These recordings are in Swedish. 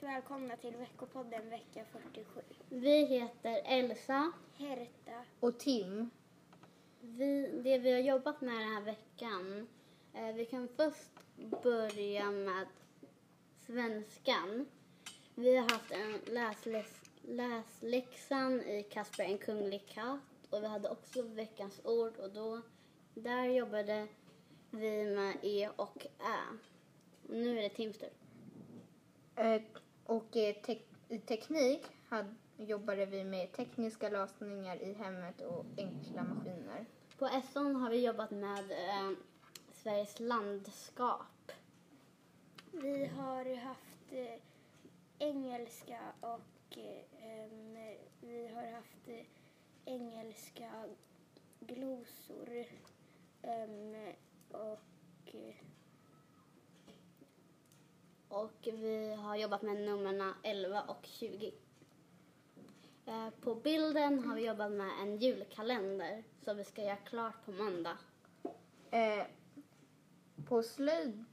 Hjärtligt välkomna till veckopodden vecka 47. Vi heter Elsa. Herta. Och Tim. Vi, det vi har jobbat med den här veckan, eh, vi kan först börja med svenskan. Vi har haft en läsläs, läsläxan i Kasper en kunglig katt och vi hade också veckans ord och då, där jobbade vi med E och Ä. Och nu är det Tims tur. Eh, och eh, tek i teknik hade, jobbade vi med tekniska lösningar i hemmet och enkla maskiner. På SON har vi jobbat med eh, Sveriges landskap. Vi har haft eh, engelska och eh, vi har haft eh, engelska glosor och eh, och vi har jobbat med nummerna 11 och 20. Eh, På bilden har vi jobbat med en julkalender som vi ska göra klart på måndag. Eh, på slöjden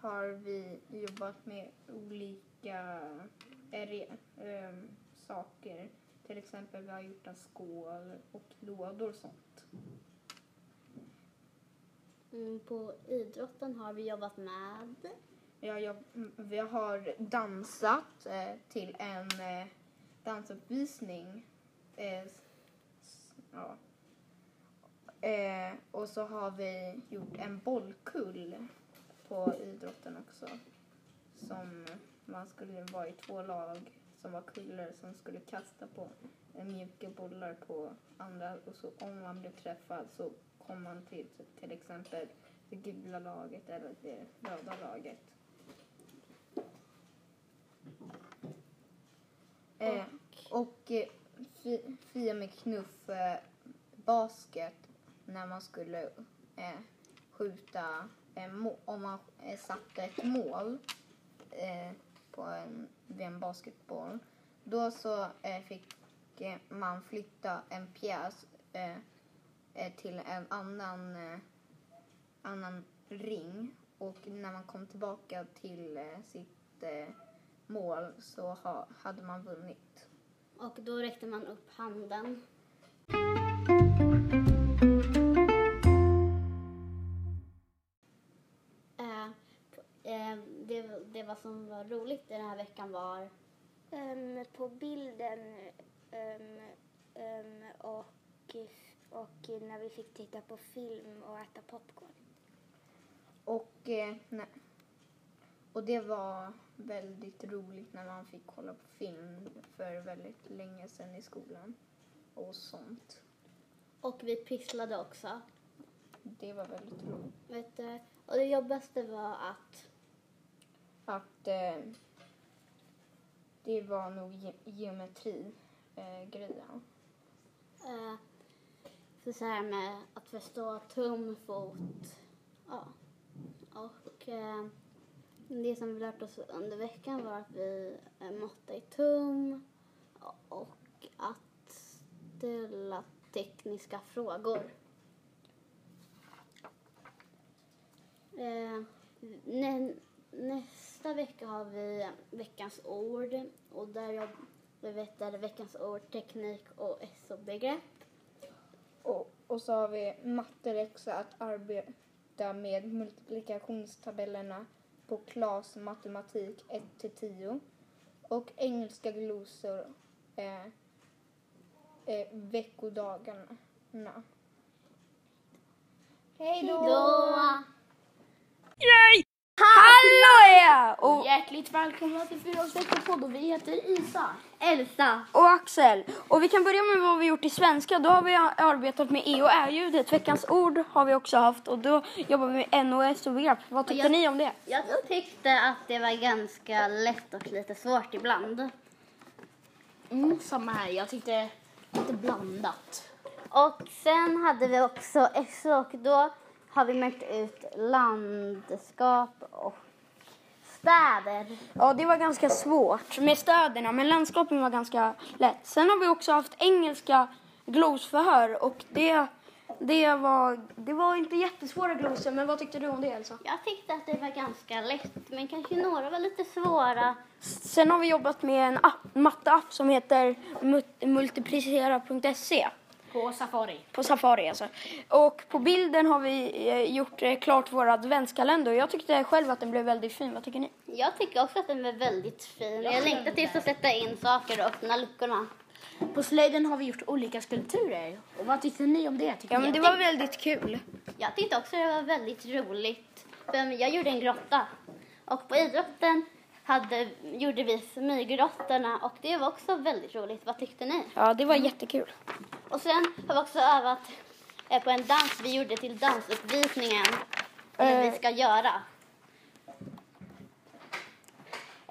har vi jobbat med olika eh, saker. Till exempel vi har gjort en skål och lådor och sånt. Mm, På idrotten har vi jobbat med vi har, vi har dansat eh, till en eh, dansuppvisning. Eh, ja. eh, och så har vi gjort en bollkull på idrotten också. Som man skulle vara i två lag som var kullor som skulle kasta på eh, mjuka bollar på andra och så om man blev träffad så kom man till till exempel det gula laget eller det röda laget. Eh, och eh, fi- Fia med knuff eh, basket när man skulle eh, skjuta om man eh, satte ett mål eh, på en, vid en basketboll. Då så eh, fick eh, man flytta en pjäs eh, eh till en annan, eh, annan ring och när man kom tillbaka till eh, sitt eh, mål så ha, hade man vunnit och då räckte man upp handen. Eh, på- eh, Det, det vad som var roligt i den här veckan var em, på bilden em, em, och, och när vi fick titta på film och äta popcorn. Och, eh, nä- och det var väldigt roligt när man fick kolla på film för väldigt länge sedan i skolan och sånt. och vi pysslade också. Det var väldigt roligt. Vet du, och det jobbigaste var att Att eh, det var nog ge- geometri eh, grejen. eh, för så här med att förstå tum, fot. Ja. Och eh, det som vi lärt oss under veckan var att vi eh, måttar i tum och att ställa tekniska frågor. Eh, nästa vecka har vi veckans ord och där jag vi veckans ord, teknik och SO-begrepp. Och, och så har vi matteläxa att arbeta med multiplikationstabellerna på Klas matematik 1-10 och engelska glosor eh, eh, veckodagarna. Hej då! Då! Hallå ja! Och, Hjärtligt välkomna till Fyra års veckopodd och vi heter Isa. Elsa! och Axel. Och vi kan börja med vad vi gjort i svenska. Då har vi arbetat med E och Ä-ljudet. Veckans ord har vi också haft och då jobbar vi med NOS och begrepp. Vad tyckte Jag- ni om det? Jag tyckte att det var ganska lätt och lite svårt ibland. Mm, samma här, jag tyckte lite blandat. Och sen hade vi också SO och då har vi märkt ut landskap och städer. Ja, det var ganska svårt med städerna, men landskapen var ganska lätt. Sen har vi också haft engelska glosförhör och det Det var, det var inte jättesvåra glosor, men vad tyckte du om det Elsa? Jag tyckte att det var ganska lätt, men kanske några var lite svåra. Sen har vi jobbat med en app, matteapp som heter multiplicera.se På Safari. på Safari alltså. Och på bilden har vi eh, gjort eh, klart vår adventskalender jag tyckte själv att den blev väldigt fin. Vad tycker ni? Jag tycker också att den var väldigt fin. Jag längtar tills att sätta in saker och öppna luckorna. På slöjden har vi gjort olika skulpturer. Och vad tyckte ni om det? Tycker Ja men det var väldigt kul. Jag tyckte också det var väldigt roligt. För jag gjorde en grotta. Och på idrotten hade, gjorde vi smyggrottorna och det var också väldigt roligt. Vad tyckte ni? Ja det var jättekul. Och sen har vi också övat eh, på en dans vi gjorde till dansuppvisningen. Eller Eh. vi ska göra.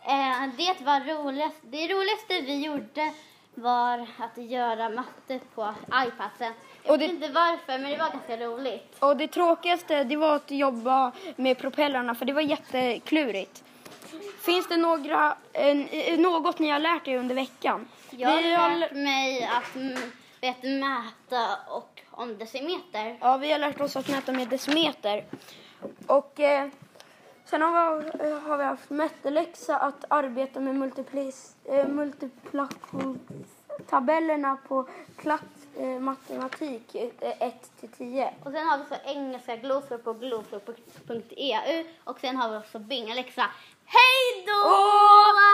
Eh, det var roligast. Det roligaste vi gjorde var att göra matte på iPaden. Jag Och vet inte varför, men det var ganska roligt. Och det tråkigaste det var att jobba med propellrarna för det var jätteklurigt. Finns det några, eh, något ni har lärt er under veckan? Jag har Vi har lärt mig att vet, mäta och om decimeter. Ja, vi har lärt oss att mäta med decimeter. Och eh, sen har vi, eh, har vi haft mätteläxa att arbeta med multiplis, eh, multiplikationstabellerna på klass eh, matematik eh, 1 till 10. Och sen har vi så engelska glosor på glosor.eu och sen har vi också bingoläxa. Hej 读。哦